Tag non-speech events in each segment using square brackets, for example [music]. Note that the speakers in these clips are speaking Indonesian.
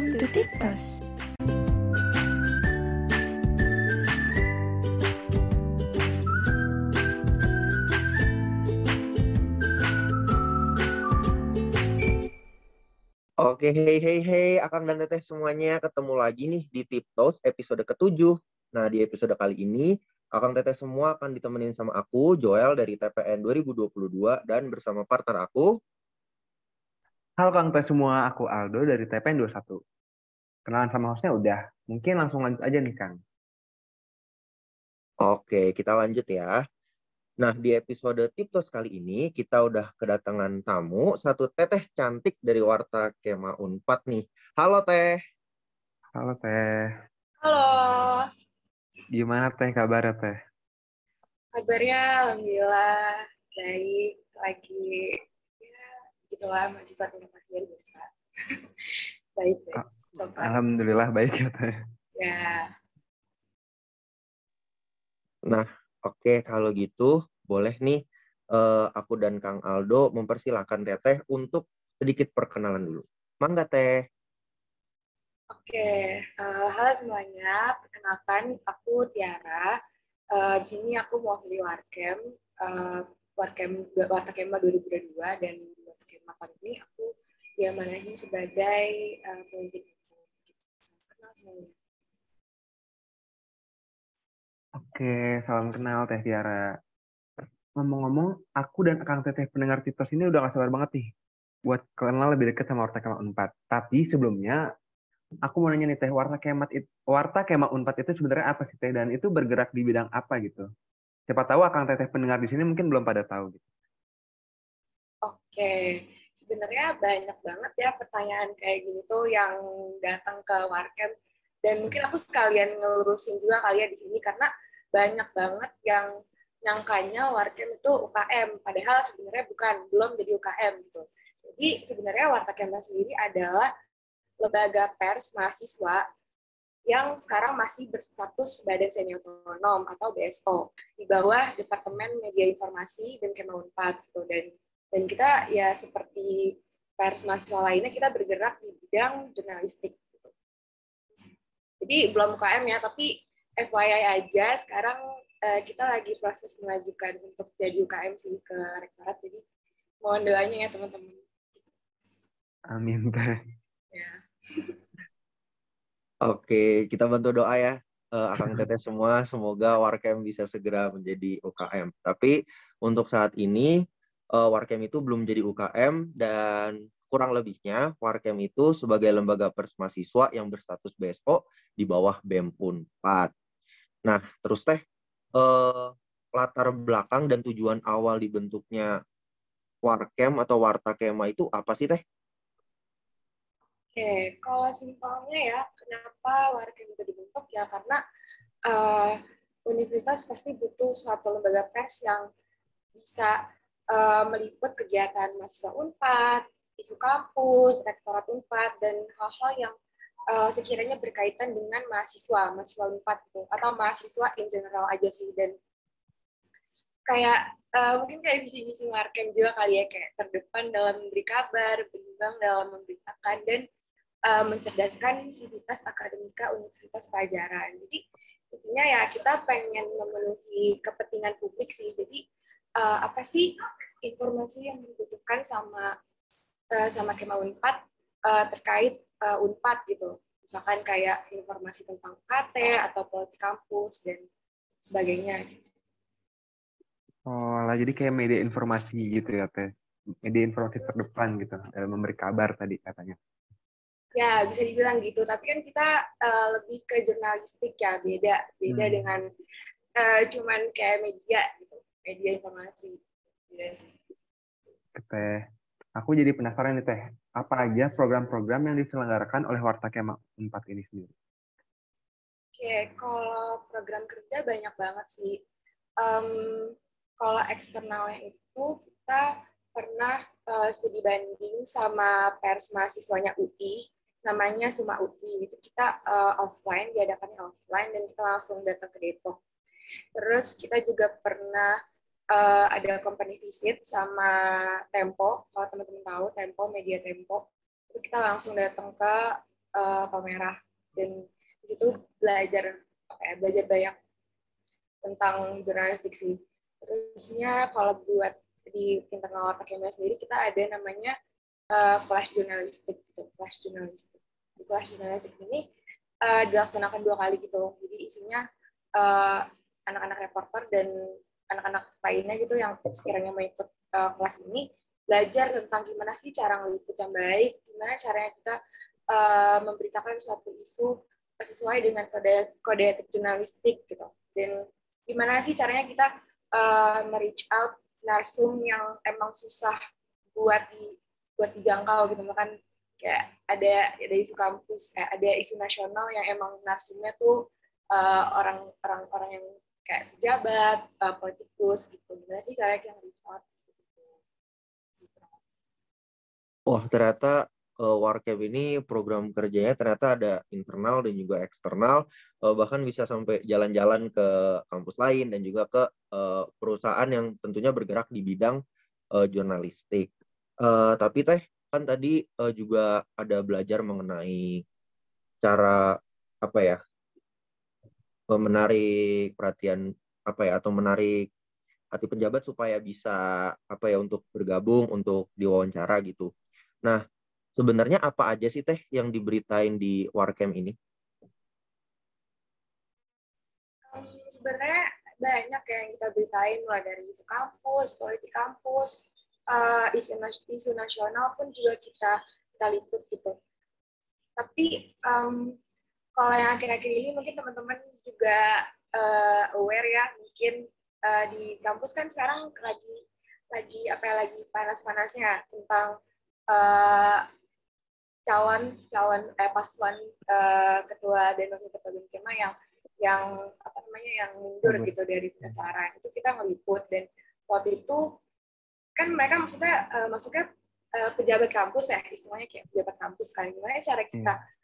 Welcome to TikTok. Oke, hey, hey, hey, Akang dan Teteh semuanya ketemu lagi nih di Tiptos episode ke-7. Nah, di episode kali ini, Akang Teteh semua akan ditemenin sama aku, Joel dari TPN 2022, dan bersama partner aku, Halo Kang Teh semua, aku Aldo dari TPN 21. Kenalan sama hostnya udah, mungkin langsung lanjut aja nih Kang. Oke, kita lanjut ya. Nah, di episode Tiptos kali ini kita udah kedatangan tamu, satu teteh cantik dari Warta Kema Unpad nih. Halo Teh. Halo Teh, Halo, gimana Teh kabarnya Teh? kabarnya alhamdulillah baik lagi ya gitulah mahasiswa akhir biasa. [laughs] baik baik. Ah, So far. Alhamdulillah baik ya. Ya, Nah, oke kalau gitu boleh nih eh, aku dan Kang Aldo mempersilahkan Teteh untuk sedikit perkenalan dulu. Mangga Teh. oke. Eh, halo semuanya, perkenalkan aku Tiara. Eh, di sini aku mau pilih Warkem, eh, Warkem Warta Kema 2022 dan di Warta Kema kali ini aku diamanahi sebagai eh, pemimpin. Oke, salam kenal Teh Tiara. Ngomong-ngomong, aku dan Kang Teteh pendengar Tiptos ini udah gak sabar banget nih buat kenal lebih dekat sama Warta Kema Unpad. Tapi sebelumnya, aku mau nanya nih Teh, Warta Kema, Warta Kema Unpad itu sebenarnya apa sih Teh? Dan itu bergerak di bidang apa gitu? Siapa tahu Kang Teteh pendengar di sini mungkin belum pada tahu gitu. Oke, sebenarnya banyak banget ya pertanyaan kayak gini tuh yang datang ke Warkem dan mungkin aku sekalian ngelurusin juga kali ya di sini karena banyak banget yang nyangkanya Warkem itu UKM, padahal sebenarnya bukan, belum jadi UKM gitu. Jadi sebenarnya Warta Kemna sendiri adalah lembaga pers mahasiswa yang sekarang masih berstatus Badan Semi Otonom atau BSO di bawah Departemen Media Informasi dan Kemenunpad gitu dan dan kita ya seperti pers mahasiswa lainnya kita bergerak di bidang jurnalistik. Jadi belum UKM ya tapi FYI aja. Sekarang eh, kita lagi proses mengajukan untuk jadi UKM sih ke rektorat. Jadi mohon doanya ya teman-teman. Amin ya. [laughs] Oke, kita bantu doa ya. eh, Akang Teteh semua, semoga Warkem bisa segera menjadi UKM. Tapi untuk saat ini, eh, Warkem itu belum jadi UKM dan kurang lebihnya Warkem itu sebagai lembaga pers mahasiswa yang berstatus BSO di bawah BEM Unpad. Nah, terus teh, eh, latar belakang dan tujuan awal dibentuknya Warkem atau Warta Kema itu apa sih teh? Oke, kalau simpelnya ya, kenapa Warkem itu dibentuk ya karena eh, universitas pasti butuh suatu lembaga pers yang bisa eh, meliput kegiatan mahasiswa Unpad, isu kampus, rektorat Unpad, dan hal-hal yang eh, sekiranya berkaitan dengan mahasiswa, mahasiswa Unpad gitu, atau mahasiswa in general aja sih. Dan kayak eh, mungkin kayak visi-visi Warkem juga kali ya, kayak terdepan dalam memberi kabar, berimbang dalam memberitakan, dan uh, mencerdaskan sivitas akademika universitas pelajaran. Jadi intinya ya kita pengen memenuhi kepentingan publik sih. Jadi uh, apa sih informasi yang dibutuhkan sama uh, sama Kema Unpad uh, terkait uh, Unpad gitu. Misalkan kayak informasi tentang UKT atau politik kampus dan sebagainya. Gitu. Oh, lah jadi kayak media informasi gitu ya Teh. Media informasi terdepan gitu dalam memberi kabar tadi katanya. Ya bisa dibilang gitu. Tapi kan kita uh, lebih ke jurnalistik ya, beda beda Hmm. dengan uh, cuman kayak media gitu, media informasi. Beda sih. Teh, aku jadi penasaran nih Teh, apa aja program-program yang diselenggarakan oleh Warta Kema 4 ini sendiri? Oke, kalau program kerja banyak banget sih. Em, kalau eksternalnya itu kita pernah eh, studi banding sama pers mahasiswanya UI, namanya Suma UI. Itu kita eh, offline, diadakannya offline, dan kita langsung datang ke Depok. Terus kita juga pernah eh, ada company visit sama Tempo, kalau teman-teman tahu Tempo, media Tempo. Itu kita langsung datang ke uh, Palmerah dan di situ belajar ya, belajar banyak tentang jurnalistik sih. Terusnya kalau buat di internal Warta sendiri kita ada namanya uh, kelas jurnalistik gitu, kelas jurnalistik. Di kelas jurnalistik ini uh, dilaksanakan dua kali gitu. Jadi isinya uh, anak-anak reporter dan anak-anak lainnya gitu yang sekiranya mau ikut uh, kelas ini belajar tentang gimana sih cara ngeliput yang baik, gimana caranya kita uh, memberitakan suatu isu sesuai dengan kode kode etik jurnalistik gitu. Dan gimana sih caranya kita uh, reach out narsum yang emang susah buat di buat dijangkau gitu kan kayak ada ada isu kampus eh, ada isu nasional yang emang narsumnya tuh uh, orang orang orang yang kayak pejabat uh, politikus gitu gimana sih cara yang reach out. Wah ternyata uh, Warcap ini program kerjanya ternyata ada internal dan juga eksternal, uh, bahkan bisa sampai jalan-jalan ke kampus lain dan juga ke uh, perusahaan yang tentunya bergerak di bidang uh, jurnalistik. Uh, tapi teh kan tadi uh, juga ada belajar mengenai cara apa ya menarik perhatian apa ya atau menarik hati penjabat supaya bisa apa ya untuk bergabung untuk diwawancara gitu. Nah, sebenarnya apa aja sih teh yang diberitain di Warcamp ini? Sebenarnya banyak yang kita beritain mulai dari isu kampus, politik kampus, uh, isu, isu nasional pun juga kita kita liput gitu. Tapi um, kalau yang akhir-akhir ini mungkin teman-teman juga uh, aware ya, mungkin uh, di kampus kan sekarang lagi lagi apa ya lagi panas-panasnya tentang uh, calon calon eh, paslon uh, ketua dan wakil ketua BMKMA yang yang apa namanya yang mundur gitu dari pendaftaran. Itu kita ngeliput dan waktu itu kan mereka maksudnya uh, maksudnya uh, pejabat kampus ya istilahnya kayak pejabat kampus kan. Gimana cara kita hmm.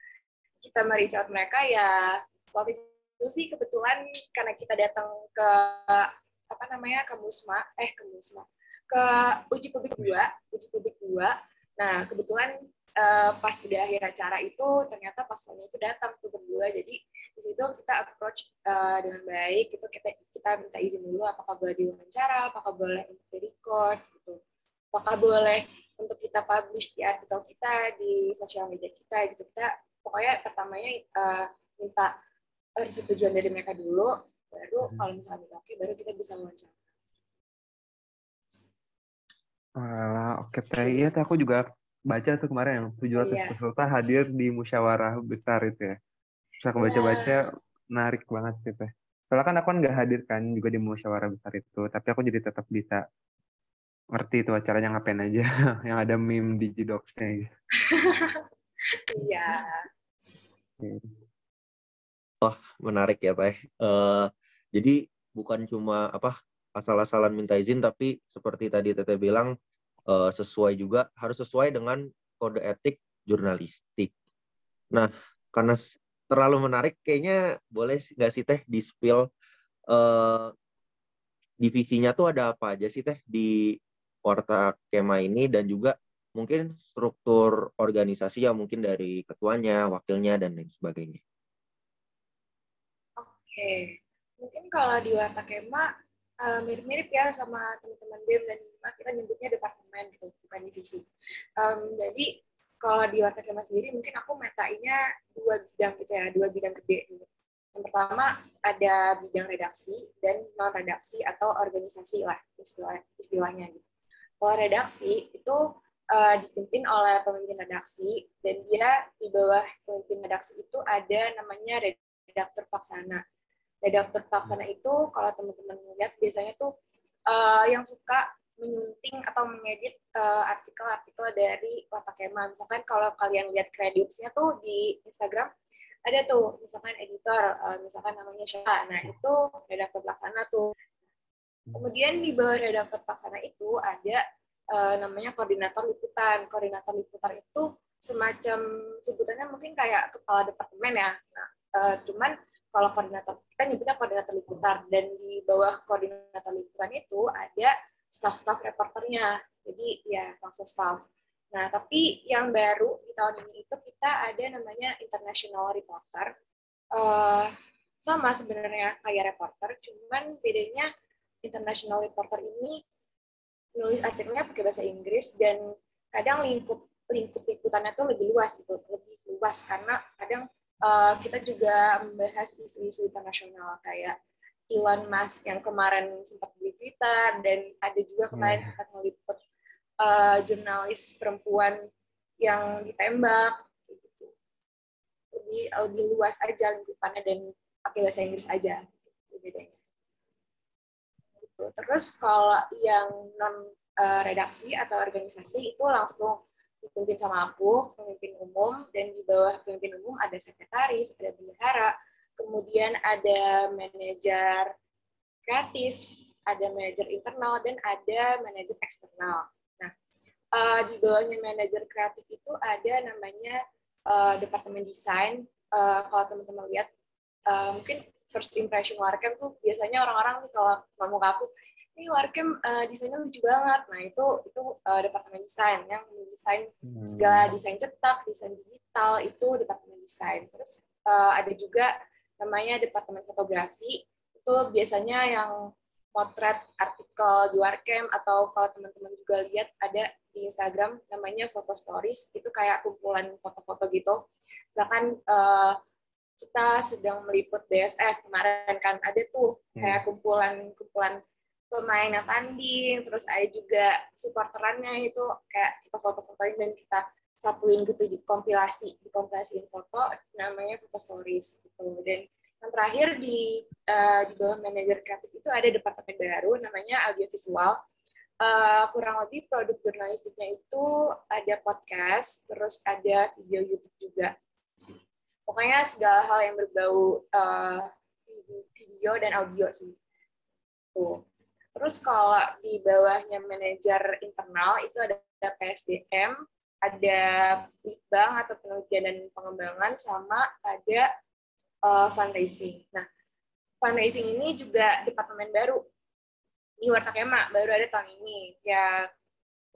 Kita mereach out mereka ya waktu itu sih kebetulan karena kita datang ke apa namanya ke Musma eh ke Musma ke uji publik dua uji publik dua. Nah kebetulan uh, pas udah akhir acara itu ternyata paslonnya itu datang tuh berdua. Jadi di situ kita approach uh, dengan baik. Gitu kita kita minta izin dulu apakah boleh diwawancara apakah boleh untuk di record gitu. Apakah boleh untuk kita publish di artikel kita di sosial media kita gitu. Kita pokoknya pertamanya uh, minta persetujuan dari mereka dulu baru hmm. kalau misalnya oke baru kita bisa wawancara Wah, oke okay. iya aku juga baca tuh kemarin yang 700 iya. peserta hadir di musyawarah besar itu ya. Terus aku baca-baca yeah. menarik banget sih teh. Soalnya kan aku kan nggak hadir kan juga di musyawarah besar itu, tapi aku jadi tetap bisa ngerti itu acaranya ngapain aja, [laughs] yang ada meme di Jidox-nya gitu. [laughs] Iya. Wah, menarik ya, Teh. Uh, jadi bukan cuma apa asal-asalan minta izin, tapi seperti tadi Teteh bilang, uh, sesuai juga harus sesuai dengan kode etik jurnalistik. Nah, karena terlalu menarik, kayaknya boleh nggak sih teh di spill uh, divisinya tuh ada apa aja sih teh di Warta Kema ini dan juga mungkin struktur organisasi yang mungkin dari ketuanya, wakilnya dan lain sebagainya. Oke, mungkin kalau di Warta Kema uh, mirip-mirip ya sama teman-teman BEM dan IMA, kita nyebutnya departemen gitu, bukan divisi. Um, jadi kalau di Warta Kema sendiri mungkin aku metainya dua bidang gitu ya, dua bidang gede gitu. Yang pertama ada bidang redaksi dan non redaksi atau organisasi lah istilah istilahnya gitu. Kalau redaksi itu uh, dipimpin oleh pemimpin redaksi dan dia di bawah pemimpin redaksi itu ada namanya redaktur pelaksana redaktur pelaksana itu kalau teman-teman lihat biasanya tuh uh, yang suka menyunting atau mengedit uh, artikel-artikel dari Watakema. Misalkan kalau kalian lihat kreditnya tuh di Instagram ada tuh misalkan editor, uh, misalkan namanya Syah. Nah itu redaktur pelaksana tuh. Kemudian di bawah redaktur pelaksana itu ada uh, namanya koordinator liputan. Koordinator liputan itu semacam sebutannya mungkin kayak kepala departemen ya. Nah, uh, cuman kalau koordinator kita nyebutnya koordinator liputan dan di bawah koordinator liputan itu ada staff-staff reporternya jadi ya langsung staff Nah, tapi yang baru di tahun ini itu kita ada namanya International Reporter. Uh, sama sebenarnya kayak reporter, cuman bedanya International Reporter ini nulis artikelnya pakai bahasa Inggris dan kadang lingkup lingkup liputannya tuh lebih luas gitu, lebih luas karena kadang uh, kita juga membahas isu-isu internasional kayak Elon Musk yang kemarin sempat di Twitter dan ada juga kemarin yeah. sempat meliput uh, jurnalis perempuan yang ditembak gitu. lebih lebih luas aja lingkupannya dan pakai bahasa Inggris aja gitu bedanya gitu. terus kalau yang non uh, redaksi atau organisasi itu langsung dipimpin sama aku pemimpin umum dan di bawah pemimpin umum ada sekretaris ada bendahara kemudian ada manajer kreatif ada manajer internal dan ada manajer eksternal uh, di bawahnya manajer kreatif itu ada namanya uh, departemen desain. Uh, kalau teman-teman lihat, uh, mungkin first impression Warcam tuh biasanya orang-orang nih kalau ngomong ke aku, ini Warcam uh, desainnya lucu banget. Nah itu itu uh, departemen desain yang mendesain hmm. segala desain cetak, desain digital itu departemen desain. Terus uh, ada juga namanya departemen fotografi itu biasanya yang potret artikel di Warcam atau kalau teman-teman juga lihat ada di Instagram namanya foto stories itu kayak kumpulan foto-foto gitu. Misalkan uh, kita sedang meliput BFF kemarin kan ada tuh hmm. kayak kumpulan-kumpulan pemain yang tanding, terus ada juga supporterannya itu kayak kita foto-fotoin dan kita satuin gitu di kompilasi, di kompilasiin foto namanya foto stories gitu. Dan yang terakhir di uh, di bawah manajer kreatif itu ada departemen baru namanya audiovisual. Uh, kurang lebih produk jurnalistiknya itu ada podcast, terus ada video YouTube juga. Pokoknya segala hal yang berbau uh, video dan audio sih. Tuh. Terus kalau di bawahnya manajer internal itu ada PSDM, ada Litbang atau penelitian dan pengembangan, sama ada uh, fundraising. Nah, fundraising ini juga departemen baru di Warta Kema, baru ada tahun ini. Ya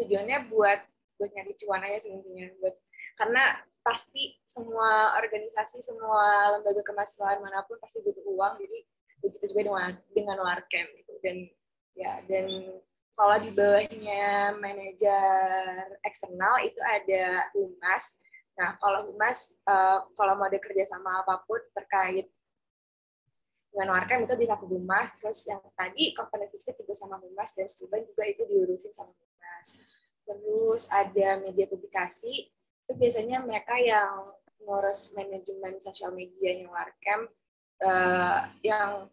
tujuannya buat buat nyari cuan aja sih intinya buat karena pasti semua organisasi semua lembaga kemahasiswaan mana pun pasti butuh uang jadi begitu juga dengan dengan Warcam gitu dan ya dan kalau di bawahnya manajer eksternal itu ada humas Nah, kalau humas, uh, kalau mau ada kerjasama apa pun terkait dengan Warkam itu bisa ke humas. Terus yang tadi company visit juga sama humas dan Stuban juga itu diurusin sama humas. Terus ada media publikasi, itu biasanya mereka yang ngurus manajemen sosial media yang Warkam, uh, yang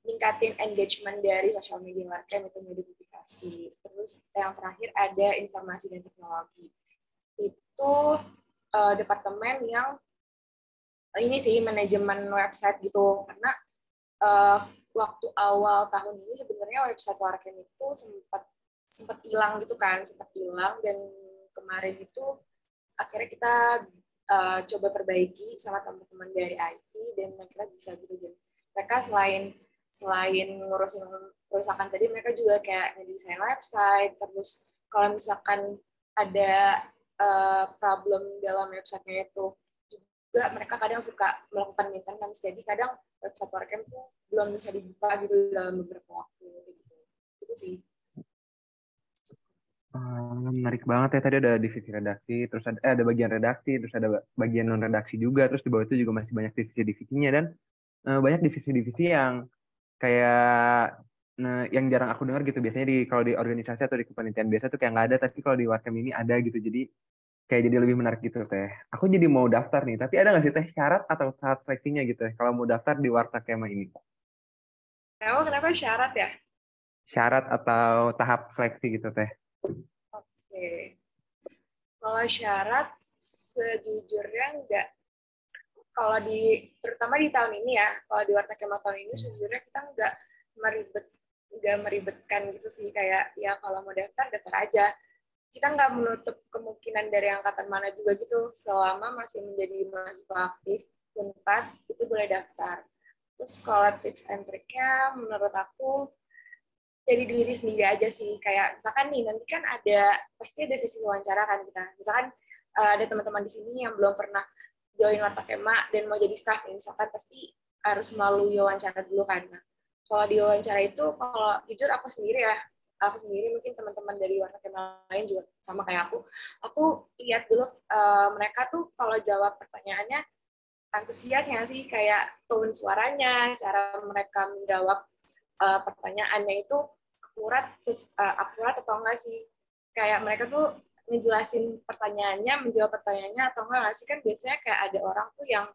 ningkatin engagement dari sosial media Warkam itu media publikasi. Terus yang terakhir ada informasi dan teknologi. Itu uh, departemen yang ini sih manajemen website gitu karena uh, waktu awal tahun ini sebenarnya website Warken itu sempat sempat hilang gitu kan sempat hilang dan kemarin itu akhirnya kita uh, coba perbaiki sama teman-teman dari IT dan mereka bisa gitu dan mereka selain selain ngurusin kerusakan tadi mereka juga kayak ngedesain website terus kalau misalkan ada uh, problem dalam websitenya itu juga mereka kadang suka melakukan maintenance. Jadi kadang website Warcam itu belum bisa dibuka gitu dalam beberapa waktu gitu. Itu sih menarik banget ya tadi ada divisi redaksi, terus ada eh, ada bagian redaksi, terus ada bagian non redaksi juga, terus di bawah itu juga masih banyak divisi-divisinya dan uh, banyak divisi-divisi yang kayak nah yang jarang aku dengar gitu biasanya di kalau di organisasi atau di kepanitiaan biasa tuh kayak nggak ada tapi kalau di Warcam ini ada gitu jadi kayak jadi lebih menarik gitu teh. Aku jadi mau daftar nih, tapi ada nggak sih teh syarat atau tahap seleksinya gitu ya kalau mau daftar di Warta Kema ini? Kenapa, kenapa syarat ya? Syarat atau tahap seleksi gitu teh? Oke. Kalau syarat sejujurnya enggak. Kalau di terutama di tahun ini ya, kalau di Warta Kema tahun ini hmm. sejujurnya kita enggak meribet enggak meribetkan gitu sih kayak ya kalau mau daftar daftar aja kita nggak menutup kemungkinan dari angkatan mana juga gitu selama masih menjadi mahasiswa aktif unpad itu boleh daftar terus kalau tips and triknya menurut aku jadi diri sendiri aja sih. Kayak misalkan nih nanti kan ada pasti ada sesi wawancara kan kita. Misalkan uh, ada teman-teman di sini yang belum pernah join warta kema dan mau jadi staff nih misalkan pasti harus melalui wawancara dulu kan. Nah, kalau di wawancara itu kalau jujur aku sendiri ya aku sendiri mungkin teman-teman dari warta kema lain juga sama kayak aku aku lihat dulu uh, mereka tuh kalau jawab pertanyaannya antusias ya sih kayak tone suaranya cara mereka menjawab uh, pertanyaannya itu akurat uh, akurat atau enggak sih? Kayak mereka tuh ngejelasin pertanyaannya menjawab pertanyaannya atau enggak nggak sih? Kan biasanya kayak ada orang tuh yang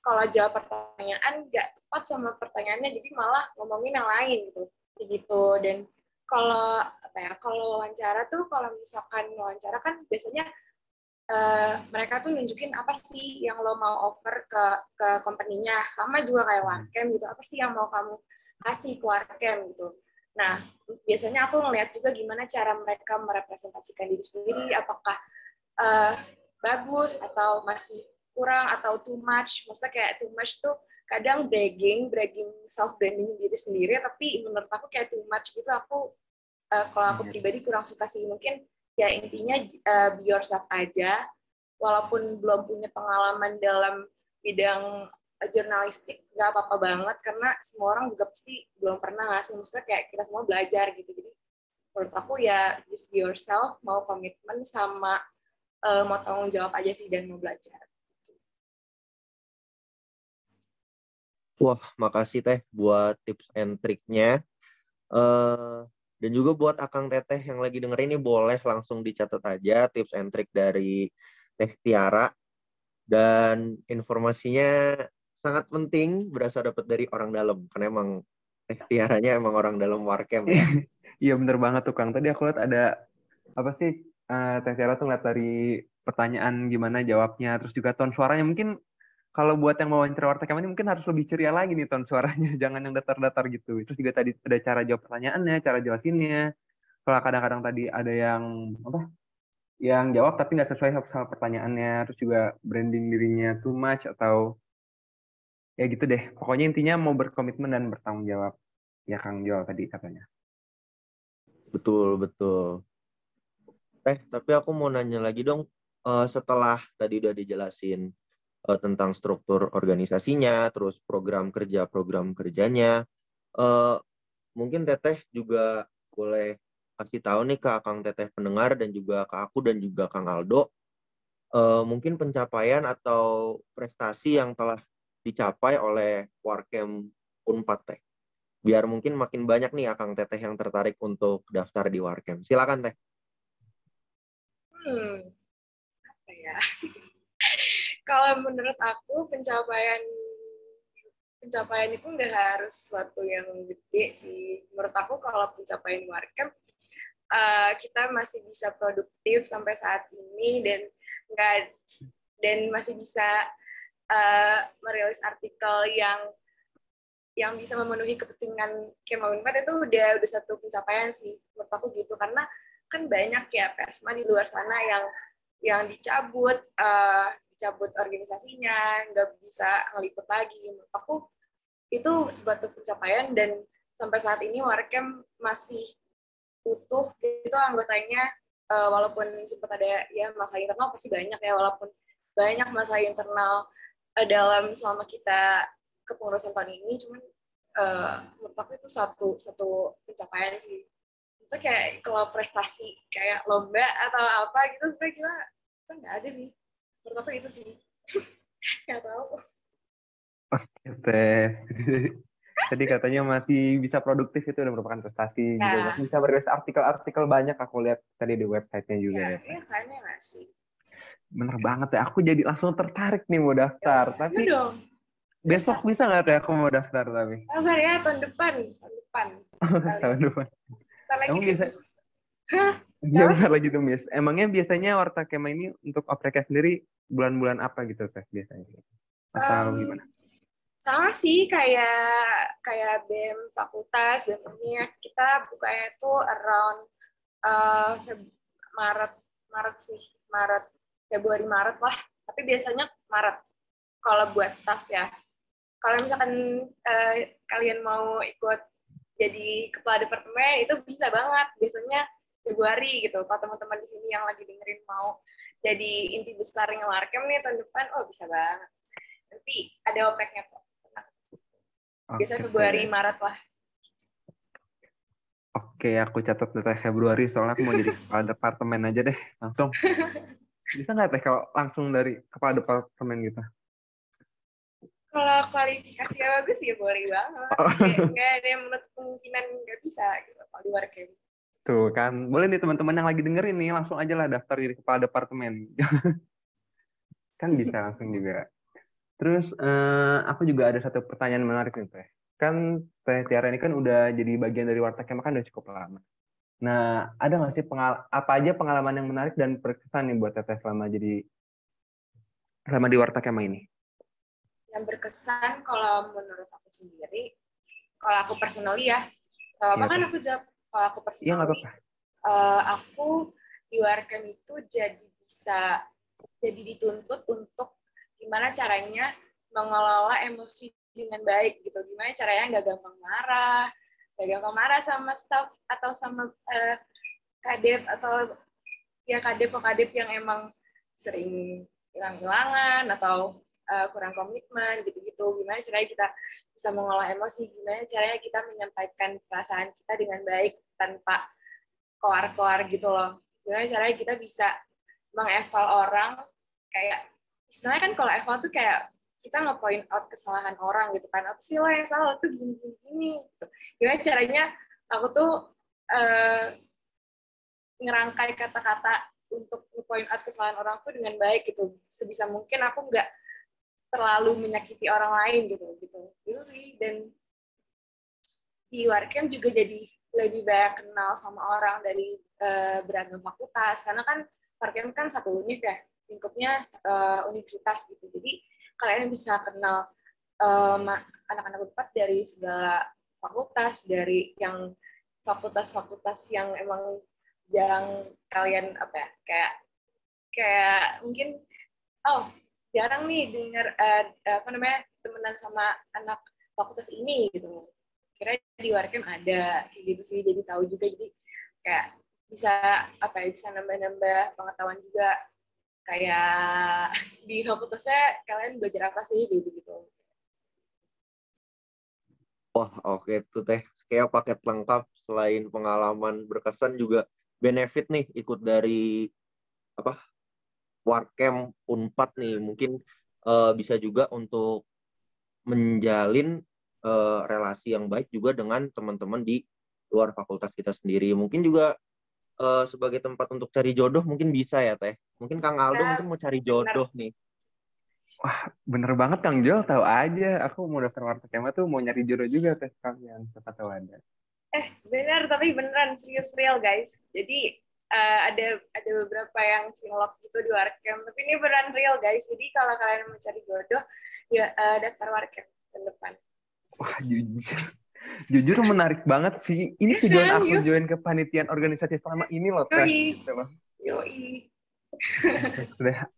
kalau jawab pertanyaan nggak tepat sama pertanyaannya jadi malah ngomongin yang lain gitu. Gitu. Dan kalau apa ya kalau wawancara tuh kalau misalkan wawancara kan biasanya uh, mereka tuh nunjukin apa sih yang lo mau offer ke ke company-nya. Sama juga kayak Warcam gitu. Apa sih yang mau kamu kasih ke Warcam gitu. Nah, biasanya aku ngeliat juga gimana cara mereka merepresentasikan diri sendiri, apakah uh, bagus atau masih kurang atau too much. Maksudnya kayak too much tuh kadang bragging, bragging self branding diri sendiri, tapi menurut aku kayak too much gitu. Aku uh, kalau aku iya. pribadi kurang suka sih. Mungkin ya intinya uh, be yourself aja, walaupun belum punya pengalaman dalam bidang jurnalistik nggak apa-apa banget karena semua orang juga pasti belum pernah ngasih maksudnya kayak kita semua belajar gitu jadi menurut aku ya just be yourself mau komitmen sama uh, mau tanggung jawab aja sih dan mau belajar Wah, makasih Teh buat tips and triknya. Uh, dan juga buat Akang Teteh yang lagi dengerin ini boleh langsung dicatat aja tips and trik dari Teh Tiara. Dan informasinya sangat penting berasal dapat dari orang dalam karena emang eh tiaranya emang orang dalam warkem ya. [laughs] Iya bener banget tuh Kang. Tadi aku lihat ada apa sih uh, Teh Tiara tuh ngeliat dari pertanyaan gimana jawabnya, terus juga ton suaranya mungkin kalau buat yang mau wawancara warteg ini mungkin harus lebih ceria lagi nih ton suaranya, [laughs] jangan yang datar-datar gitu. Terus juga tadi ada cara jawab pertanyaannya, cara jelasinnya. Kalau kadang-kadang tadi ada yang apa? Yang jawab tapi nggak sesuai sama pertanyaannya, terus juga branding dirinya too much atau ya gitu deh. Pokoknya intinya mau berkomitmen dan bertanggung jawab. Ya Kang Joel tadi katanya. Betul betul. Eh tapi aku mau nanya lagi dong. Uh, setelah tadi udah dijelasin uh, tentang struktur organisasinya terus program kerja program kerjanya uh, mungkin Teteh juga boleh kasih tahu nih ke Kang Teteh pendengar dan juga ke aku dan juga Kang Aldo. Uh, mungkin pencapaian atau prestasi yang telah dicapai oleh Warkem Unpad Teh? Biar mungkin makin banyak nih Akang Teteh yang tertarik untuk daftar di Warkem. Silakan Teh. Hmm, apa ya? [laughs] Kalau menurut aku pencapaian pencapaian itu nggak harus sesuatu yang gede sih. Menurut aku kalau pencapaian Warkem uh, kita masih bisa produktif sampai saat ini dan nggak dan masih bisa uh, merilis artikel yang yang bisa memenuhi kepentingan Kemau itu udah udah satu pencapaian sih menurut aku gitu. Karena kan banyak ya persma di luar sana yang yang dicabut uh, dicabut organisasinya nggak bisa ngeliput lagi. Menurut aku itu suatu pencapaian dan sampai saat ini Warkem masih utuh itu anggotanya uh, walaupun sempat ada ya masalah internal pasti banyak ya walaupun banyak masalah internal dalam selama kita kepengurusan tahun ini cuman uh, menurut aku itu satu satu pencapaian sih itu kayak kalau prestasi kayak lomba atau apa gitu sebenarnya kita kita nggak ada sih menurut aku itu sih [laughs] nggak tahu Oke, teh. Jadi katanya masih bisa produktif itu udah merupakan prestasi nah. juga. Masih bisa berilis artikel-artikel banyak aku lihat tadi di websitenya juga ya. Iya, kayaknya nggak sih bener banget ya aku jadi langsung tertarik nih mau daftar ya, tapi dong. besok bisa nggak teh aku mau daftar tapi sabar ya tahun depan tahun depan [laughs] tahun depan emang bisa Iya bentar lagi tuh Miss. Emangnya biasanya Warta Kema ini untuk oprek sendiri bulan-bulan apa gitu teh biasanya? Atau um, gimana? Sama sih kayak kayak BEM fakultas, BEM UNIF, kita bukanya itu around uh, Maret Maret sih, Maret Februari Maret lah tapi biasanya Maret. Kalau buat staff ya. Kalau misalkan uh, kalian mau ikut jadi kepala departemen itu bisa banget. Biasanya Februari gitu. Kalau teman-teman di sini yang lagi dengerin mau jadi inti besarnya Warkem nih tahun depan oh bisa banget. Nanti ada opreknya kok. Biasa okay. Februari Maret lah Oke, aku catat data Februari soalnya aku mau jadi kepala departemen aja deh langsung. [laughs] Bisa nggak teh kalau langsung dari kepala departemen gitu? Kalau kualifikasinya bagus ya boleh banget. Oh. Nggak ada yang menurut kemungkinan nggak bisa gitu kalau di Warkem. Tuh kan, boleh nih teman-teman yang lagi dengerin nih langsung aja lah daftar jadi kepala departemen. [laughs] kan bisa langsung juga. Terus uh, aku juga ada satu pertanyaan menarik nih teh kan Teh Tiara ini kan udah jadi bagian dari Warta Kema kan udah cukup lama. Nah, ada nggak sih pengal apa aja pengalaman yang menarik dan berkesan nih buat Teteh selama jadi selama di Warta Kema ini? Yang berkesan kalau menurut aku sendiri, kalau aku personally ya, kalau apa ya, kan aku jawab kalau aku personally. Iya nggak apa-apa. Uh, aku di Warkem itu jadi bisa jadi dituntut untuk gimana caranya mengelola emosi dengan baik gitu gimana caranya nggak gampang marah nggak gampang marah sama staff atau sama uh, kadep atau ya kadep kadep yang emang sering hilang-hilangan atau uh, kurang komitmen gitu-gitu. Gimana caranya kita bisa mengolah emosi? Gimana caranya kita menyampaikan perasaan kita dengan baik tanpa koar-koar gitu loh? Gimana caranya kita bisa mengeval orang? Kayak istilahnya kan kalau eval tuh kayak kita nge-point out kesalahan orang gitu kan. Apa sih lo yang salah tuh gini gini gitu. gimana caranya aku tuh uh, ngerangkai kata-kata untuk nge-point out kesalahan orang tuh dengan baik gitu. Sebisa mungkin aku nggak terlalu menyakiti orang lain gitu gitu. Itu sih. Dan di Warcamp juga jadi lebih banyak kenal sama orang dari uh, beragam fakultas. Karena kan Warcamp kan satu unit ya. Lingkupnya uh, universitas gitu. Jadi kalian bisa kenal um, anak-anak unpad dari segala fakultas dari yang fakultas-fakultas yang emang jarang kalian apa ya kayak kayak mungkin oh jarang nih dengar uh, apa namanya temenan sama anak fakultas ini gitu. Kira di Warkem ada kayak gitu sih jadi tahu juga jadi kayak bisa apa ya bisa nambah-nambah pengetahuan juga kayak [laughs] di fakultasnya kalian belajar apa sih gitu gitu Wah, oke okay. tuh teh. Kayak paket lengkap selain pengalaman berkesan juga benefit nih ikut dari apa? Warcamp Unpad nih. Mungkin uh, bisa juga untuk menjalin uh, relasi yang baik juga dengan teman-teman di luar fakultas kita sendiri. Mungkin juga uh, sebagai tempat untuk cari jodoh mungkin bisa ya teh. Mungkin kang Aldo ya, mungkin mau cari jodoh bener. nih. Wah bener banget kang Jol tahu aja aku mau daftar warteg kema tuh mau nyari jodoh juga teh kalian. Siapa tahu ada. Eh benar tapi beneran serius real guys. Jadi uh, ada ada beberapa yang cinlok gitu di warkem tapi ini beneran real guys. Jadi kalau kalian mau cari jodoh ya uh, daftar warkem ke depan. Wah jujur Jujur menarik banget sih. Ini tujuan aku join ke panitian organisasi selama ini loh, Teh. Gitu Yoi. [laughs] Sudah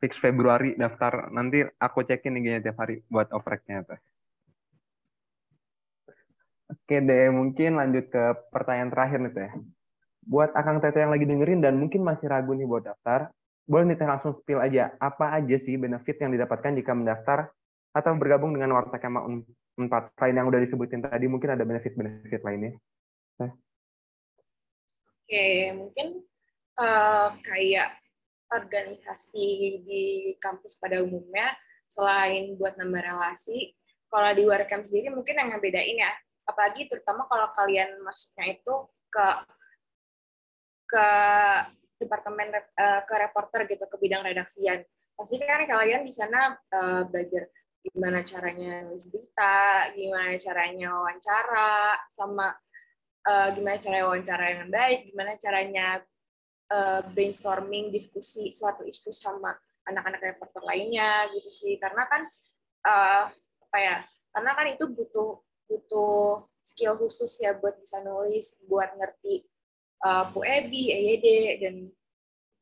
fix Februari daftar. Nanti aku cekin ig tiap hari buat opreknya, Teh. Oke deh, mungkin lanjut ke pertanyaan terakhir nih, Teh. Buat Akang Tete yang lagi dengerin dan mungkin masih ragu nih buat daftar, boleh nih Teh langsung spill aja. Apa aja sih benefit yang didapatkan jika mendaftar atau bergabung dengan Warta Kema empat. Selain yang udah disebutin tadi mungkin ada benefit-benefit lainnya. Oke okay, mungkin uh, kayak organisasi di kampus pada umumnya selain buat nambah relasi kalau di Warcamp sendiri mungkin yang ngebedain ya. Apalagi terutama kalau kalian masuknya itu ke ke departemen uh, ke reporter gitu ke bidang redaksian. Pasti kan kalian di sana uh, belajar gimana caranya nulis berita, gimana caranya wawancara, sama uh, gimana cara wawancara yang baik, gimana caranya uh, brainstorming, diskusi suatu isu sama anak-anak reporter lainnya gitu sih. Karena kan uh, apa ya? Karena kan itu butuh butuh skill khusus ya buat bisa nulis, buat ngerti uh, PUEBI, EYD dan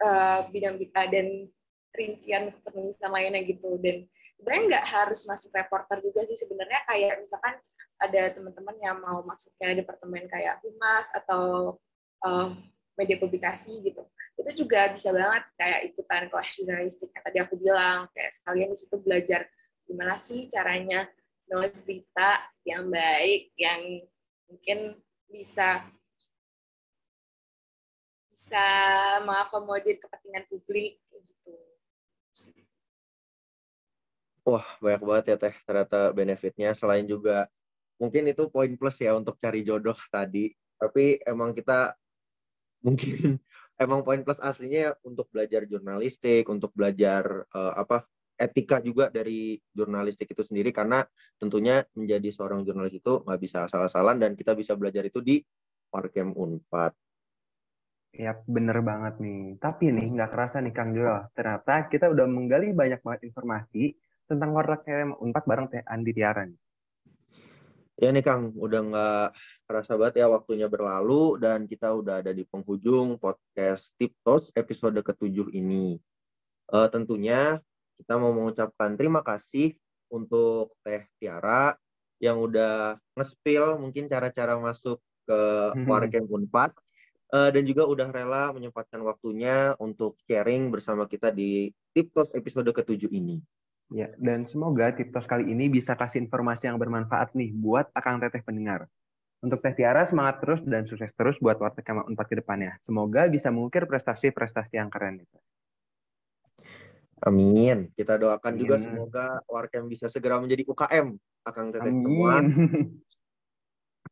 uh, bidang dan rincian penulisan lainnya gitu dan sebenarnya nggak harus masuk reporter juga sih sebenarnya kayak misalkan ada teman-teman yang mau masuk kayak departemen kayak humas atau uh, media publikasi gitu. Itu juga bisa banget kayak ikutan kelas jurnalistik yang tadi aku bilang kayak sekalian di situ belajar gimana sih caranya nulis berita yang baik yang mungkin bisa bisa mengakomodir kepentingan publik gitu. Wah, banyak banget ya Teh ternyata benefitnya. Selain juga mungkin itu poin plus ya untuk cari jodoh tadi. Tapi emang kita mungkin [laughs] emang poin plus aslinya untuk belajar jurnalistik, untuk belajar uh, apa etika juga dari jurnalistik itu sendiri karena tentunya menjadi seorang jurnalis itu nggak bisa asal-asalan dan kita bisa belajar itu di Parkem Unpad. Ya bener banget nih. Tapi nih nggak kerasa nih Kang Joel. Ternyata kita udah menggali banyak banget informasi tentang Parkem Unpad bareng Teh Andi Tiara nih. Ya nih Kang, udah nggak kerasa banget ya waktunya berlalu dan kita udah ada di penghujung podcast Tiptos episode ketujuh ini. Uh, tentunya kita mau mengucapkan terima kasih untuk Teh Tiara yang udah nge-spill mungkin cara-cara masuk ke Warcamp Unpad uh, dan juga udah rela menyempatkan waktunya untuk sharing bersama kita di Tiptos episode ketujuh ini. Ya, dan semoga Tiptos kali ini bisa kasih informasi yang bermanfaat nih buat Akang Teteh pendengar. Untuk Teh Tiara, semangat terus dan sukses terus buat Warteg Kama 4 ke depannya. Semoga bisa mengukir prestasi-prestasi yang keren. Gitu. Amin. Kita doakan Amin. juga semoga Warkem bisa segera menjadi UKM. Akang Teteh Amin. semua. [laughs]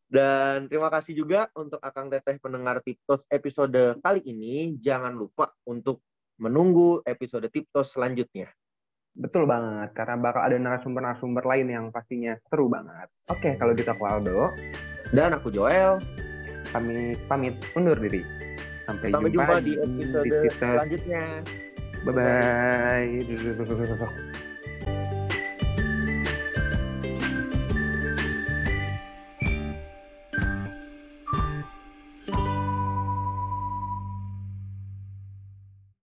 Dan terima kasih juga untuk Akang Teteh pendengar Tiptos episode kali ini. Jangan lupa untuk menunggu episode Tiptos selanjutnya. Betul banget, karena bakal ada narasumber-narasumber lain yang pastinya seru banget. Oke, kalau gitu aku Aldo. Dan aku Joel. Kami pamit undur diri. Sampai, Sampai jumpa, jumpa di episode di selanjutnya. Bye bye. [laughs]